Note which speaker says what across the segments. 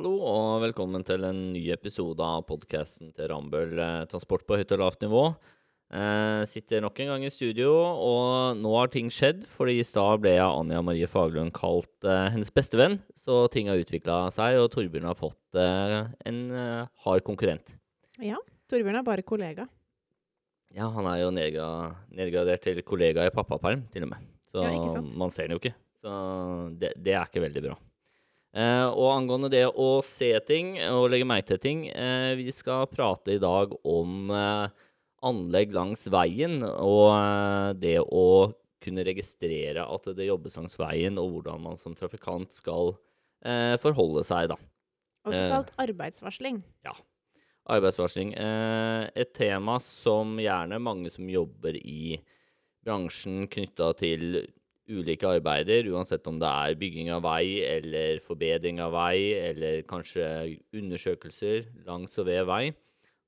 Speaker 1: Hallo og velkommen til en ny episode av podkasten til Rambøll eh, Transport på høyt og lavt nivå. Eh, sitter nok en gang i studio, og nå har ting skjedd. fordi i stad ble jeg Anja Marie Faglund kalt eh, hennes bestevenn. Så ting har utvikla seg, og Torbjørn har fått eh, en eh, hard konkurrent.
Speaker 2: Ja. Torbjørn er bare kollega.
Speaker 1: Ja, han er jo nedgradert til kollega i pappaperm, til og med. Så
Speaker 2: Ja,
Speaker 1: man ser den jo ikke. Så det, det er ikke veldig bra. Eh, og angående det å se ting og legge merke til ting, eh, vi skal prate i dag om eh, anlegg langs veien og det å kunne registrere at det jobbes langs veien, og hvordan man som trafikant skal eh, forholde seg, da.
Speaker 2: Også kalt arbeidsvarsling.
Speaker 1: Arbeidsvarsling. Eh, et tema som gjerne mange som jobber i bransjen knytta til ulike arbeider, uansett om det er bygging av vei eller forbedring av vei, eller kanskje undersøkelser langs og ved vei,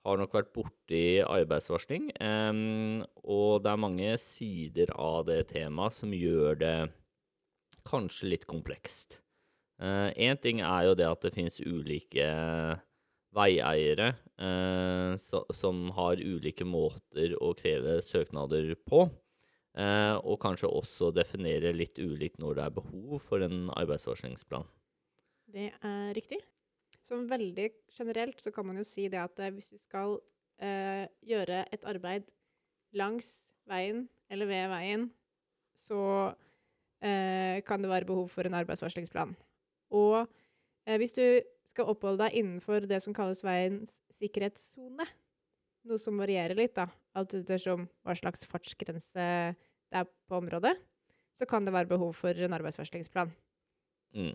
Speaker 1: har nok vært borti arbeidsvarsling. Um, og det er mange sider av det temaet som gjør det kanskje litt komplekst. Én ting er jo det at det finnes ulike veieiere uh, so, som har ulike måter å kreve søknader på. Eh, og kanskje også definere litt ulikt når det er behov for en arbeidsvarslingsplan.
Speaker 2: Det er riktig. Som veldig generelt så kan man jo si det at eh, hvis du skal eh, gjøre et arbeid langs veien eller ved veien, så eh, kan det være behov for en arbeidsvarslingsplan. Og eh, hvis du skal oppholde deg innenfor det som kalles veiens sikkerhetssone, noe som varierer litt, da, alt ettersom hva slags fartsgrense det er på området, så kan det være behov for en arbeidsvarslingsplan.
Speaker 1: Mm.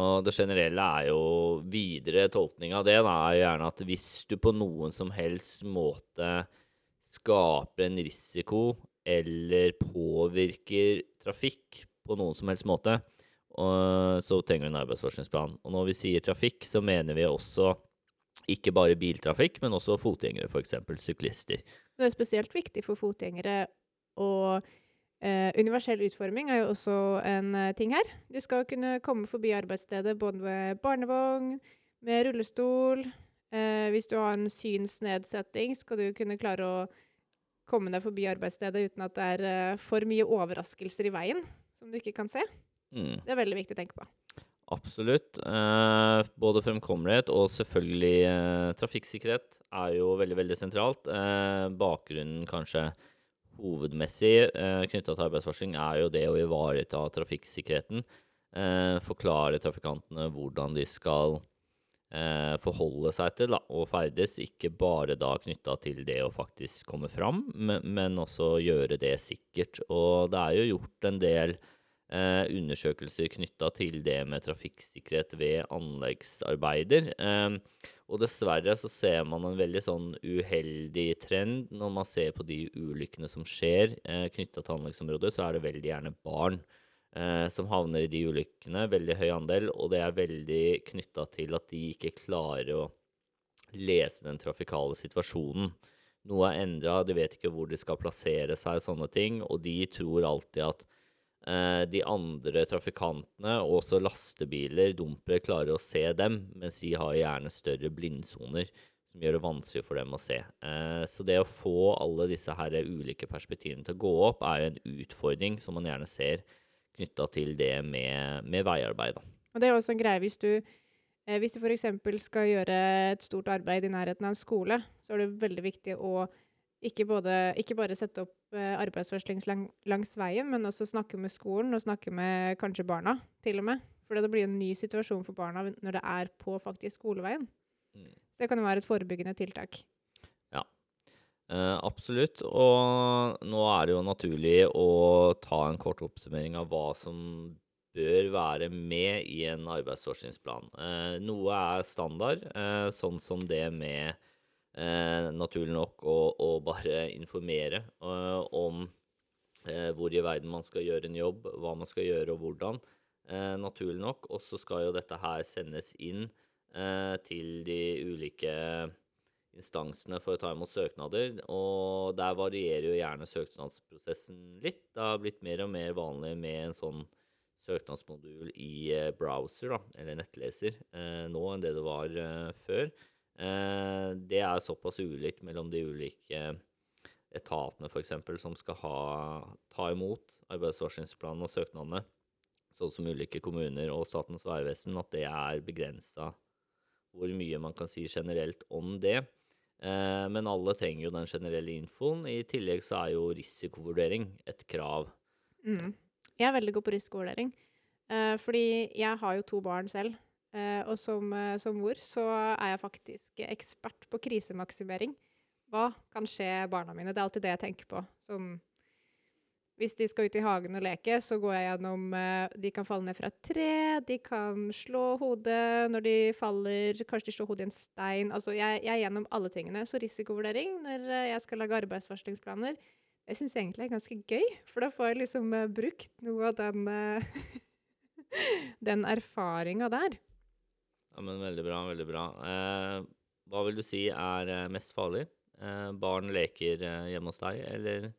Speaker 1: Og det generelle er jo videre tolkning av det, da, er jo gjerne at hvis du på noen som helst måte skaper en risiko eller påvirker trafikk på noen som helst måte, så trenger du en arbeidsvarslingsplan. Og når vi sier trafikk, så mener vi også ikke bare biltrafikk, men også fotgjengere, f.eks. syklister.
Speaker 2: Det er spesielt viktig for fotgjengere, og eh, universell utforming er jo også en eh, ting her. Du skal kunne komme forbi arbeidsstedet både med barnevogn, med rullestol. Eh, hvis du har en synsnedsetting, skal du kunne klare å komme deg forbi arbeidsstedet uten at det er eh, for mye overraskelser i veien som du ikke kan se.
Speaker 1: Mm.
Speaker 2: Det er veldig viktig å tenke på.
Speaker 1: Absolutt. Eh, både fremkommelighet og selvfølgelig eh, trafikksikkerhet er jo veldig, veldig sentralt. Eh, bakgrunnen kanskje hovedmessig eh, knytta til arbeidsvarsling er jo det å ivareta trafikksikkerheten. Eh, forklare trafikantene hvordan de skal eh, forholde seg til da, og ferdes. Ikke bare da knytta til det å faktisk komme fram, men, men også gjøre det sikkert. Og det er jo gjort en del undersøkelser knytta til det med trafikksikkerhet ved anleggsarbeider. Eh, og dessverre så ser man en veldig sånn uheldig trend når man ser på de ulykkene som skjer eh, knytta til anleggsområdet, så er det veldig gjerne barn eh, som havner i de ulykkene. Veldig høy andel, og det er veldig knytta til at de ikke klarer å lese den trafikale situasjonen. Noe er endra, de vet ikke hvor de skal plassere seg, sånne ting, og de tror alltid at eh, de andre trafikantene, og også lastebiler, dumpere, klarer å se dem, mens de har gjerne større blindsoner som gjør det vanskelig for dem å se. Eh, så det å få alle disse her ulike perspektivene til å gå opp, er jo en utfordring som man gjerne ser knytta til det med, med veiarbeid.
Speaker 2: Og det er også en greie hvis du eh, hvis du f.eks. skal gjøre et stort arbeid i nærheten av en skole, så er det veldig viktig å ikke, både, ikke bare sette opp eh, arbeidsvarsling lang, langs veien, men også snakke med skolen og snakke med kanskje barna, til og med. For det blir en ny situasjon for barna når det er på faktisk skoleveien.
Speaker 1: Mm.
Speaker 2: Så det kan jo være et forebyggende tiltak.
Speaker 1: Eh, absolutt. Og nå er det jo naturlig å ta en kort oppsummering av hva som bør være med i en arbeidsforskningsplan. Eh, noe er standard, eh, sånn som det med naturlig nok å, å bare informere eh, om eh, hvor i verden man skal gjøre en jobb, hva man skal gjøre og hvordan. Eh, naturlig nok. Og så skal jo dette her sendes inn eh, til de ulike instansene for å ta imot søknader, og der varierer jo gjerne søknadsprosessen litt. Det har blitt mer og mer vanlig med en sånn søknadsmodul i eh, browser, da, eller nettleser, eh, nå enn det det var eh, før. Eh, det er såpass ulikt mellom de ulike etatene f.eks. som skal ha, ta imot arbeidsvarslingsplanene og søknadene, sånn som ulike kommuner og Statens vegvesen, at det er begrensa hvor mye man kan si generelt om det. Eh, men alle trenger jo den generelle infoen. I tillegg så er jo risikovurdering et krav.
Speaker 2: Mm. Jeg er veldig god på risikovurdering. Eh, fordi jeg har jo to barn selv. Eh, og som, eh, som mor så er jeg faktisk ekspert på krisemaksimering. Hva kan skje barna mine? Det er alltid det jeg tenker på. Som hvis de skal ut i hagen og leke, så går jeg gjennom eh, De kan falle ned fra et tre, de kan slå hodet når de faller, kanskje de slår hodet i en stein. Altså, jeg, jeg er gjennom alle tingene. Så risikovurdering når jeg skal lage arbeidsvarslingsplaner, jeg syns egentlig er ganske gøy. For da får jeg liksom brukt noe av den den erfaringa der.
Speaker 1: Ja, men Veldig bra. veldig bra. Eh, hva vil du si er eh, mest farlig? Eh, barn leker eh, hjemme hos deg, eller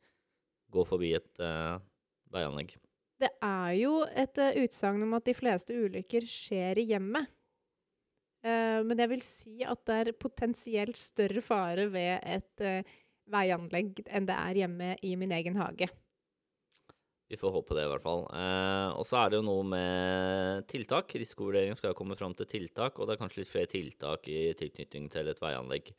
Speaker 1: gå forbi et eh, veianlegg?
Speaker 2: Det er jo et uh, utsagn om at de fleste ulykker skjer i hjemmet. Uh, men jeg vil si at det er potensielt større fare ved et uh, veianlegg enn det er hjemme i min egen hage.
Speaker 1: Vi får håpe det, i hvert fall. Eh, og så er det jo noe med tiltak. Risikovurderingen skal jo komme fram til tiltak, og det er kanskje litt flere tiltak i tilknytning til et veianlegg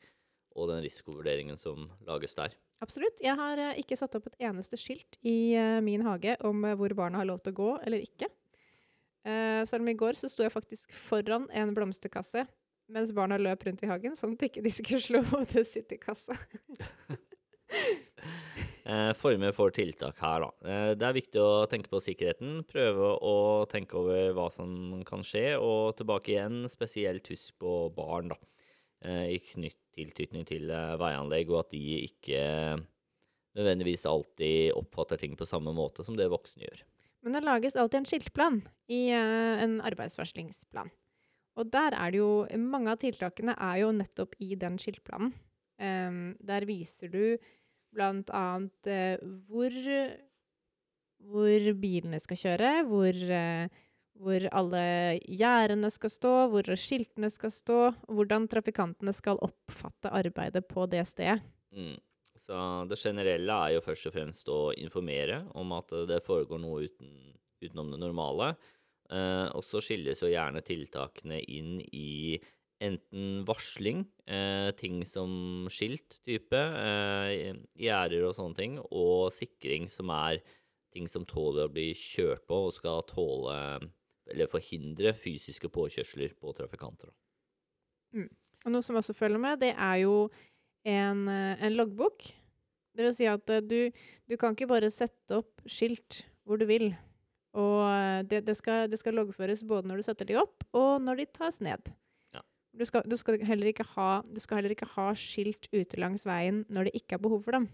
Speaker 1: og den risikovurderingen som lages der.
Speaker 2: Absolutt. Jeg har eh, ikke satt opp et eneste skilt i eh, min hage om eh, hvor barna har lov til å gå eller ikke. Eh, selv om i går så sto jeg faktisk foran en blomsterkasse mens barna løp rundt i hagen, sånn at ikke de skulle slå hodet sitt i kassa.
Speaker 1: Eh, former for tiltak her, da. Eh, det er viktig å tenke på sikkerheten. Prøve å tenke over hva som kan skje, og tilbake igjen spesielt husk på barn, da. Eh, I knytt tilknytning til veianlegg, og at de ikke nødvendigvis alltid oppfatter ting på samme måte som det voksne gjør.
Speaker 2: Men det lages alltid en skiltplan i en arbeidsvarslingsplan. Og der er det jo Mange av tiltakene er jo nettopp i den skiltplanen. Em, der viser du blant annet eh, hvor, hvor bilene skal kjøre, hvor, eh, hvor alle gjerdene skal stå, hvor skiltene skal stå, hvordan trafikantene skal oppfatte arbeidet på det stedet.
Speaker 1: Mm. Så det generelle er jo først og fremst å informere om at det foregår noe uten, utenom det normale. Eh, og så skilles jo gjerne tiltakene inn i enten varsling, eh, ting som skilt type, eh, gjerder og sånne ting, og sikring, som er ting som tåler å bli kjørt på og skal tåle eller forhindre fysiske påkjørsler på trafikanter. Mm.
Speaker 2: Og noe som også følger med, det er jo en, eh, en loggbok. Det vil si at eh, du, du kan ikke bare sette opp skilt hvor du vil. Og det, det, skal, det skal loggføres både når du setter de opp, og når de tas ned. Du, skal, du, skal ha, du skal heller ikke ha skilt ute langs veien når det ikke er behov for dem.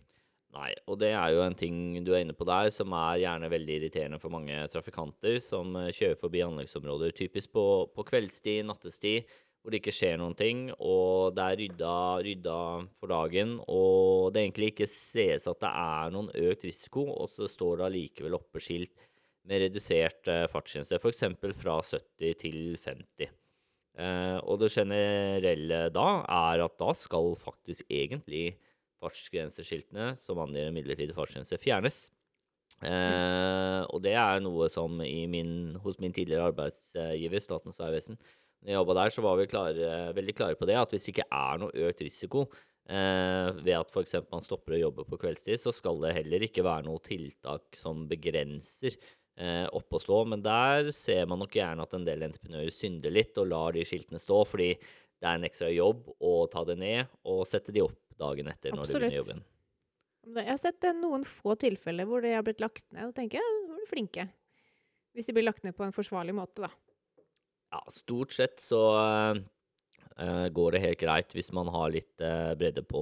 Speaker 1: Nei, og det er jo en ting du er inne på der, som er gjerne veldig irriterende for mange trafikanter som eh, kjører forbi anleggsområder, typisk på, på kveldstid, nattestid, hvor det ikke skjer noen ting, og det er rydda, rydda for dagen, og det egentlig ikke ses at det er noen økt risiko, og så står det allikevel oppe skilt med redusert eh, fartsgrense, f.eks. fra 70 til 50. Eh, og det generelle da er at da skal faktisk egentlig fartsgrenseskiltene som angir en midlertidig fartsgrense, fjernes. Eh, og det er noe som min, hos min tidligere arbeidsgiver, Statens vegvesen, når jeg jobba der, så var vi klare, veldig klare på det, at hvis det ikke er noe økt risiko eh, ved at f.eks. man stopper å jobbe på kveldstid, så skal det heller ikke være noe tiltak som begrenser opp og stå. Men der ser man nok gjerne at en del entreprenører synder litt og lar de skiltene stå, fordi det er en ekstra jobb å ta det ned og sette de opp dagen etter når de begynner jobben.
Speaker 2: Jeg har sett eh, noen få tilfeller hvor de har blitt lagt ned, og tenker jeg, er de flinke. Hvis de blir lagt ned på en forsvarlig måte, da.
Speaker 1: Ja, stort sett så uh, går det helt greit hvis man har litt uh, bredde på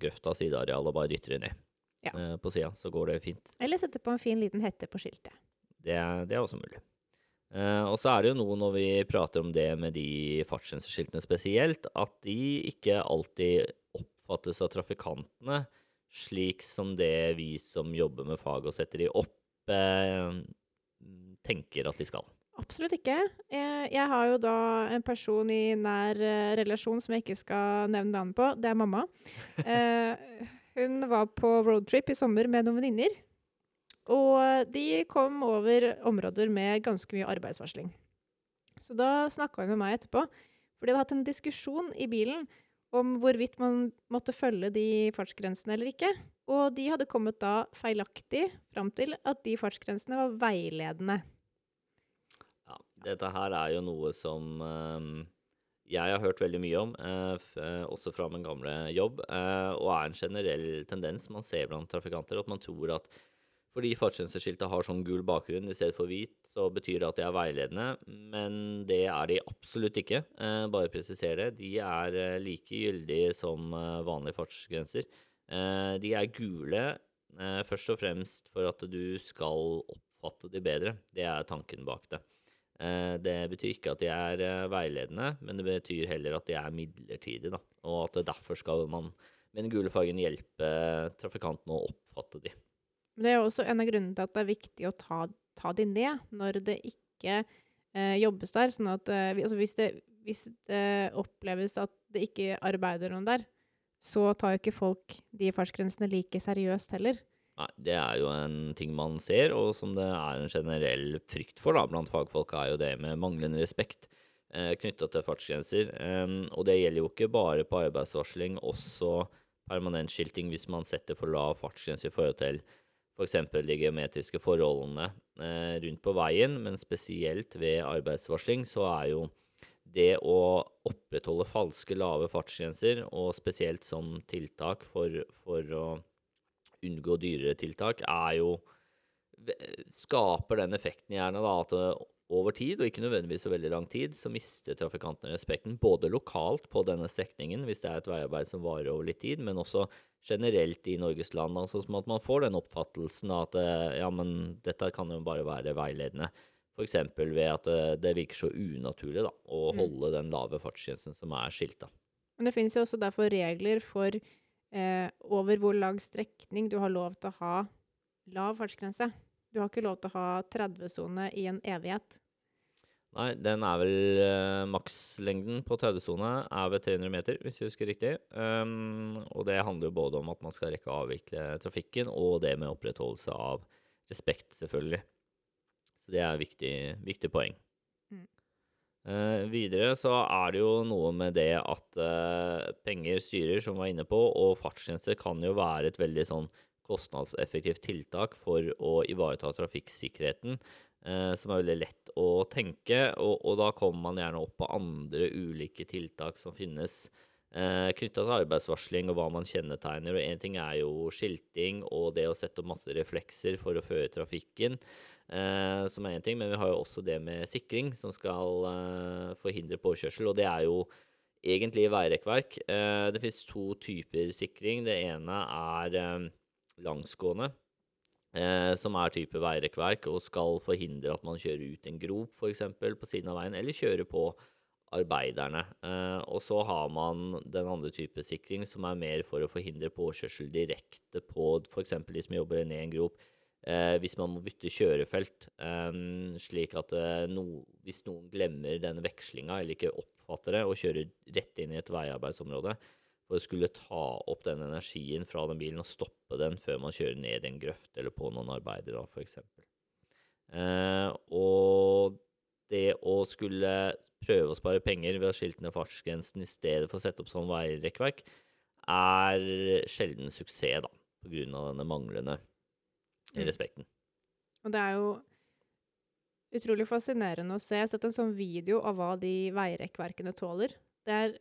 Speaker 1: grøfta sideareal og bare dytter det ned
Speaker 2: Ja.
Speaker 1: uh, på sida, så går det fint.
Speaker 2: Eller sette på en fin liten hette på skiltet.
Speaker 1: Det, det er også mulig. Uh, og så er det jo noe når vi prater om det med de fartsgrenseskiltene spesielt, at de ikke alltid oppfattes av trafikantene slik som det vi som jobber med faget og setter de opp, uh, tenker at de skal.
Speaker 2: Absolutt ikke. Jeg, jeg har jo da en person i nær uh, relasjon som jeg ikke skal nevne navnet på. Det er mamma. Hun var på roadtrip i sommer med noen venninner. Og de kom over områder med ganske mye arbeidsvarsling. Så da snakka hun med meg etterpå, for de hadde hatt en diskusjon i bilen om hvorvidt man måtte følge de fartsgrensene eller ikke. Og de hadde kommet da feilaktig fram til at de fartsgrensene var veiledende.
Speaker 1: Ja, dette her er jo noe som eh, jeg har hørt veldig mye om, eh, eh, også fra min gamle jobb, eh, og er en generell tendens man ser blant trafikanter, at man tror at fordi fartsgrenseskiltet har sånn gul bakgrunn i stedet for hvit, så betyr det at de er veiledende, men det er de absolutt ikke. Eh, bare presisere. De er eh, like gyldige som eh, vanlige fartsgrenser. Eh, de er gule eh, først og fremst for at du skal oppfatte de bedre. Det er tanken bak det. Det betyr ikke at de er veiledende, men det betyr heller at de er midlertidige. Da. Og at derfor skal man med den gule fargen hjelpe trafikantene å oppfatte de.
Speaker 2: Men det er jo også en av grunnene til at det er viktig å ta, ta de ned når det ikke eh, jobbes der. Sånn at eh, altså hvis, det, hvis det oppleves at det ikke arbeider noen der, så tar jo ikke folk de fartsgrensene like seriøst heller.
Speaker 1: Nei, det er jo en ting man ser, og som det er en generell frykt for da, blant fagfolk, er jo det med manglende respekt eh, knytta til fartsgrenser. Eh, og det gjelder jo ikke bare på arbeidsvarsling, også permanentskilting hvis man setter for lav fartsgrense i forhold til f.eks. de geometriske forholdene eh, rundt på veien, men spesielt ved arbeidsvarsling så er jo det å opprettholde falske lave fartsgrenser, og spesielt som tiltak for, for å unngå dyrere tiltak, er jo Skaper den effekten gjerne da at over tid, og ikke nødvendigvis så veldig lang tid, så mister trafikantene respekten både lokalt på denne strekningen, hvis det er et veiarbeid som varer over litt tid, men også generelt i Norges land. Altså som at man får den oppfattelsen av at eh, ja, men dette kan jo bare være veiledende. F.eks. ved at eh, det virker så unaturlig da, å
Speaker 2: Mm.
Speaker 1: holde den lave fartsgrensen som er skilta.
Speaker 2: Men det finnes jo også derfor regler for eh, over hvor lang strekning du har lov til å ha lav fartsgrense. Du har ikke lov til å ha 30-sone i en evighet.
Speaker 1: Nei, den er vel uh, makslengden på 30-sone er ved 300 meter, hvis jeg husker riktig. Um, og det handler jo både om at man skal rekke å avvikle trafikken, og det med opprettholdelse av respekt, selvfølgelig. Så det er viktig, viktig poeng.
Speaker 2: Mm.
Speaker 1: Uh, videre så er det jo noe med det at uh, penger styrer, som vi var inne på, og fartstjenester kan jo være et veldig sånn kostnadseffektivt tiltak for å ivareta trafikksikkerheten, eh, som er veldig lett å tenke. Og, og da kommer man gjerne opp på andre ulike tiltak som finnes eh, knytta til arbeidsvarsling og hva man kjennetegner. Og én ting er jo skilting og det å sette opp masse reflekser for å føre trafikken. Eh, som er én ting, men vi har jo også det med sikring, som skal eh, forhindre påkjørsel. Og det er jo egentlig veirekkverk. Eh, det finnes to typer sikring. Det ene er eh, langsgående, eh, som er type veirekkverk og skal forhindre at man kjører ut en grop f.eks. på siden av veien, eller kjører på arbeiderne. Eh, og så har man den andre type sikring, som er mer for å forhindre påkjørsel direkte på f.eks. de som jobber ned en grop. Eh, hvis man må bytte kjørefelt, eh, slik at eh, no, hvis noen glemmer den vekslinga eller ikke oppfatter det, og kjører rett inn i et veiarbeidsområde, for å skulle ta opp den energien fra den bilen og stoppe den før man kjører ned i en grøft eller på noen arbeidere, f.eks. Eh, og det å skulle prøve å spare penger ved å skilte ned fartsgrensen i stedet for å sette opp sånn veirekkverk, er sjelden suksess, da, av denne manglende
Speaker 2: Mm.
Speaker 1: respekten.
Speaker 2: Og det er jo utrolig fascinerende å se. Jeg har sett en sånn video av hva de veirekkverkene tåler. Det er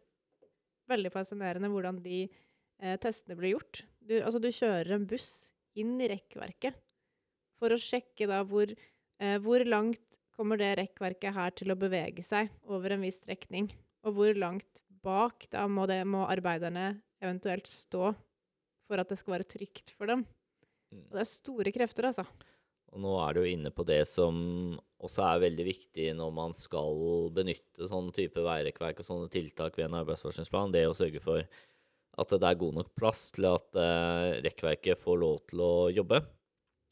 Speaker 2: veldig fascinerende hvordan de eh, testene blir gjort. Du, altså, du kjører en buss inn i rekkverket for å sjekke da hvor, eh, hvor langt kommer det rekkverket her til å bevege seg over en viss strekning, og hvor langt bak da må, det, må arbeiderne eventuelt stå for at det skal være trygt for dem.
Speaker 1: Mm.
Speaker 2: Og det er store krefter, altså.
Speaker 1: Og nå er du jo inne på det som også er veldig viktig når man skal benytte sånn type veirekkverk og sånne tiltak ved en arbeidsforskningsplan, det å sørge for at det er god nok plass til at eh, rekkverket får lov til å jobbe.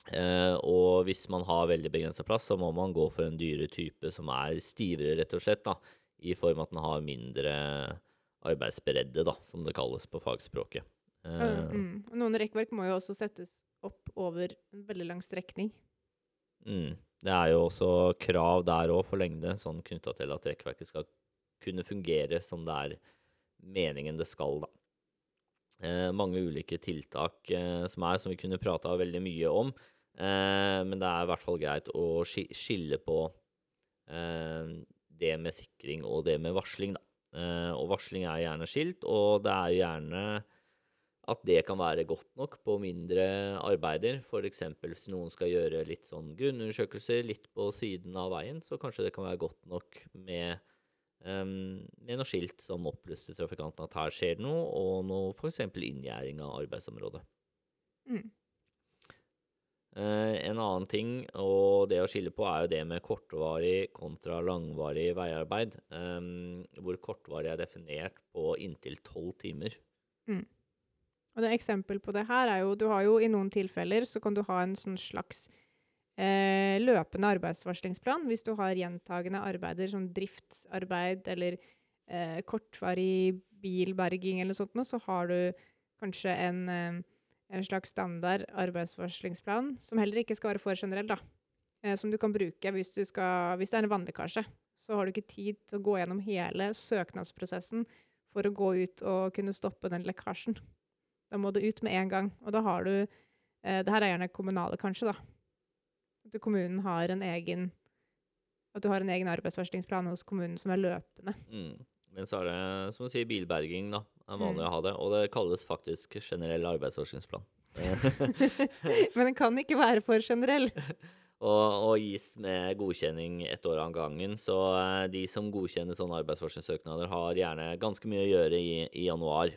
Speaker 1: Eh, og hvis man har veldig begrensa plass, så må man gå for en dyre type som er stivere, rett og slett. da, I form av at den har mindre arbeidsbredde, da, som det kalles på fagspråket. Eh,
Speaker 2: mm. Noen rekkverk må jo også settes opp over en veldig lang strekning.
Speaker 1: Mm. Det er jo også krav der òg for lengde, sånn knytta til at rekkverket skal kunne fungere som det er meningen det skal, da. Eh, mange ulike tiltak eh, som er, som vi kunne prata veldig mye om. Eh, men det er i hvert fall greit å ski skille på eh, det med sikring og det med varsling, da. Eh, og varsling er gjerne skilt, og det er gjerne at det kan være godt nok på mindre arbeider. F.eks. hvis noen skal gjøre litt sånn grunnundersøkelser litt på siden av veien, så kanskje det kan være godt nok med, um, med noe skilt som opplyser trafikanten at her skjer det noe, og noe f.eks. inngjerding av arbeidsområdet.
Speaker 2: Mm.
Speaker 1: Uh, en annen ting, og det å skille på, er jo det med kortvarig kontra langvarig veiarbeid. Um, hvor kortvarig er definert på inntil tolv timer.
Speaker 2: Og det eksempel på det her er jo Du har jo i noen tilfeller så kan du ha en sånn slags eh, løpende arbeidsvarslingsplan hvis du har gjentagende arbeider som driftsarbeid eller eh, kortvarig bilberging eller sånt noe, så har du kanskje en, eh, en slags standard arbeidsvarslingsplan som heller ikke skal være for generell, da. Eh, som du kan bruke hvis, du skal, hvis det er en vannlekkasje. Så har du ikke tid til å gå gjennom hele søknadsprosessen for å gå ut og kunne stoppe den lekkasjen. Da må du ut med en gang. Og da har du eh, Det her er gjerne kommunale, kanskje, da. At kommunen har en egen At du har en egen arbeidsvarslingsplan hos kommunen som er løpende.
Speaker 1: Mm. Men så er det, som du sier, bilberging, da. Det er vanlig
Speaker 2: Mm.
Speaker 1: å ha det. Og det kalles faktisk generell arbeidsvarslingsplan.
Speaker 2: Men den kan ikke være for generell.
Speaker 1: og, og gis med godkjenning ett år av gangen. Så eh, de som godkjenner sånne arbeidsvarslingssøknader, har gjerne ganske mye å gjøre i, i januar.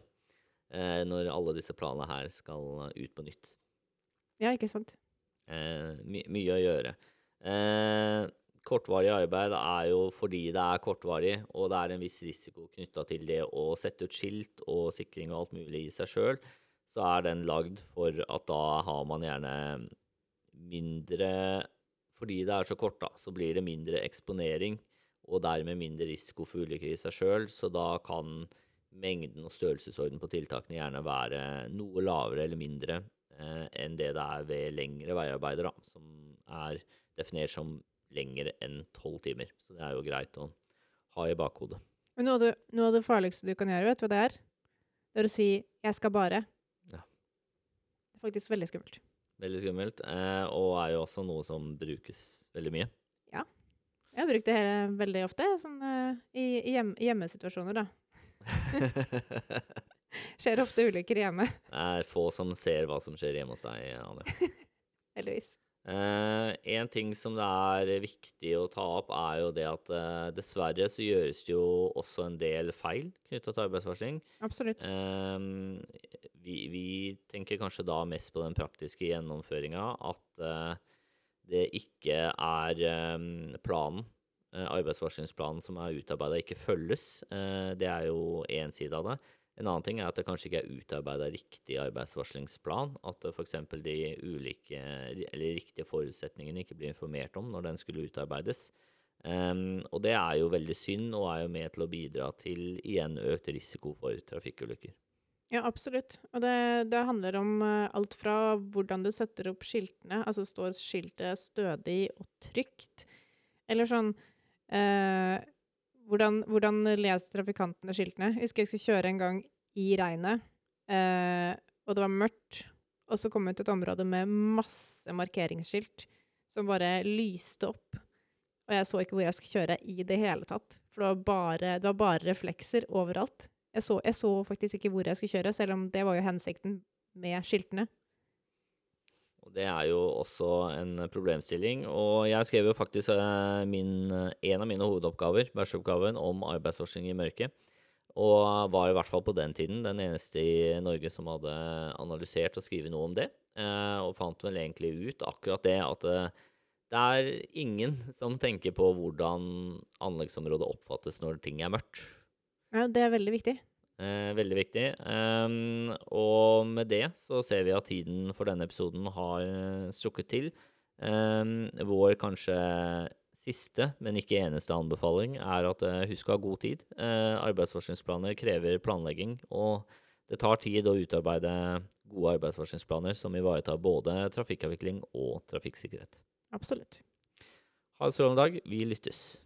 Speaker 1: Eh, når alle disse planene her skal ut på nytt.
Speaker 2: Ja, ikke sant?
Speaker 1: Eh, my, mye å gjøre. Eh, kortvarig arbeid er jo fordi det er kortvarig, og det er en viss risiko knytta til det å sette ut skilt og sikring og alt mulig i seg sjøl, så er den lagd for at da har man gjerne mindre Fordi det er så kort, da, så blir det mindre eksponering, og dermed mindre risiko for ulykker i seg sjøl, så da kan mengden og størrelsesorden på tiltakene gjerne være noe lavere eller mindre eh, enn det det er ved lengre veiarbeider, da, som er definert som lengre enn tolv timer. Så det er jo greit å ha i bakhodet.
Speaker 2: Men noe det, noe av det farligste du kan gjøre, vet du hva det er? Det er å si 'jeg skal bare'.
Speaker 1: Ja.
Speaker 2: Det er faktisk veldig skummelt.
Speaker 1: Veldig skummelt, eh, og er jo også noe som brukes veldig mye. Ja.
Speaker 2: Jeg har brukt det veldig ofte sånn, eh, i, i hjem, hjemmesituasjoner. da. Skjer ofte ulykker hjemme,
Speaker 1: Det er få som ser hva som skjer hjemme hos deg, Anne.
Speaker 2: heldigvis.
Speaker 1: Uh, en ting som det er viktig å ta opp, er jo det at uh, dessverre så gjøres det jo også en del feil knytta til arbeidsvarsling.
Speaker 2: Absolutt.
Speaker 1: Uh, vi, vi tenker kanskje da mest på den praktiske gjennomføringa, at det ikke er planen, arbeidsvarslingsplanen som er utarbeida, ikke følges. Eh, det er jo én side av det. En annen ting er at det kanskje ikke er utarbeida riktig arbeidsvarslingsplan. At f.eks. de ulike, eller riktige forutsetningene ikke blir informert om når den skulle utarbeides. Og det er jo veldig synd, og er jo med til å bidra til igjen økt risiko for trafikkulykker.
Speaker 2: Ja, absolutt. Og det, det handler om eh, alt fra hvordan du setter opp skiltene, altså står skiltet stødig og trygt, eller sånn eh, hvordan, hvordan leser trafikantene skiltene? Jeg husker jeg skulle kjøre en gang i regnet, eh, og det var mørkt, og så kom jeg til et område med masse markeringsskilt som bare lyste opp. Og jeg så ikke hvor jeg skulle kjøre i det hele tatt, for det var bare, det var bare reflekser overalt. Jeg så, jeg så faktisk ikke hvor jeg skulle kjøre, selv om det var jo hensikten med skiltene.
Speaker 1: Det er jo også en problemstilling. Og jeg skrev jo faktisk eh, min, en av mine hovedoppgaver, bacheloroppgaven, om arbeidsforskning i mørket. Og var i hvert fall på den tiden den eneste i Norge som hadde analysert og skrevet noe om det. Eh, og fant vel egentlig ut akkurat det at eh, det er ingen som tenker på hvordan anleggsområdet oppfattes når ting er mørkt.
Speaker 2: Ja, det er veldig viktig.
Speaker 1: Eh, veldig viktig. Ehm, og med det så ser vi at tiden for denne episoden har eh, strukket til. Ehm, vår kanskje siste, men ikke eneste anbefaling er at eh, husk å ha god tid. Eh, arbeidsforskningsplaner krever planlegging, og det tar tid å utarbeide gode arbeidsforskningsplaner som ivaretar både trafikkavvikling og trafikksikkerhet.
Speaker 2: Absolutt.
Speaker 1: Ha en strålende dag. Vi lyttes.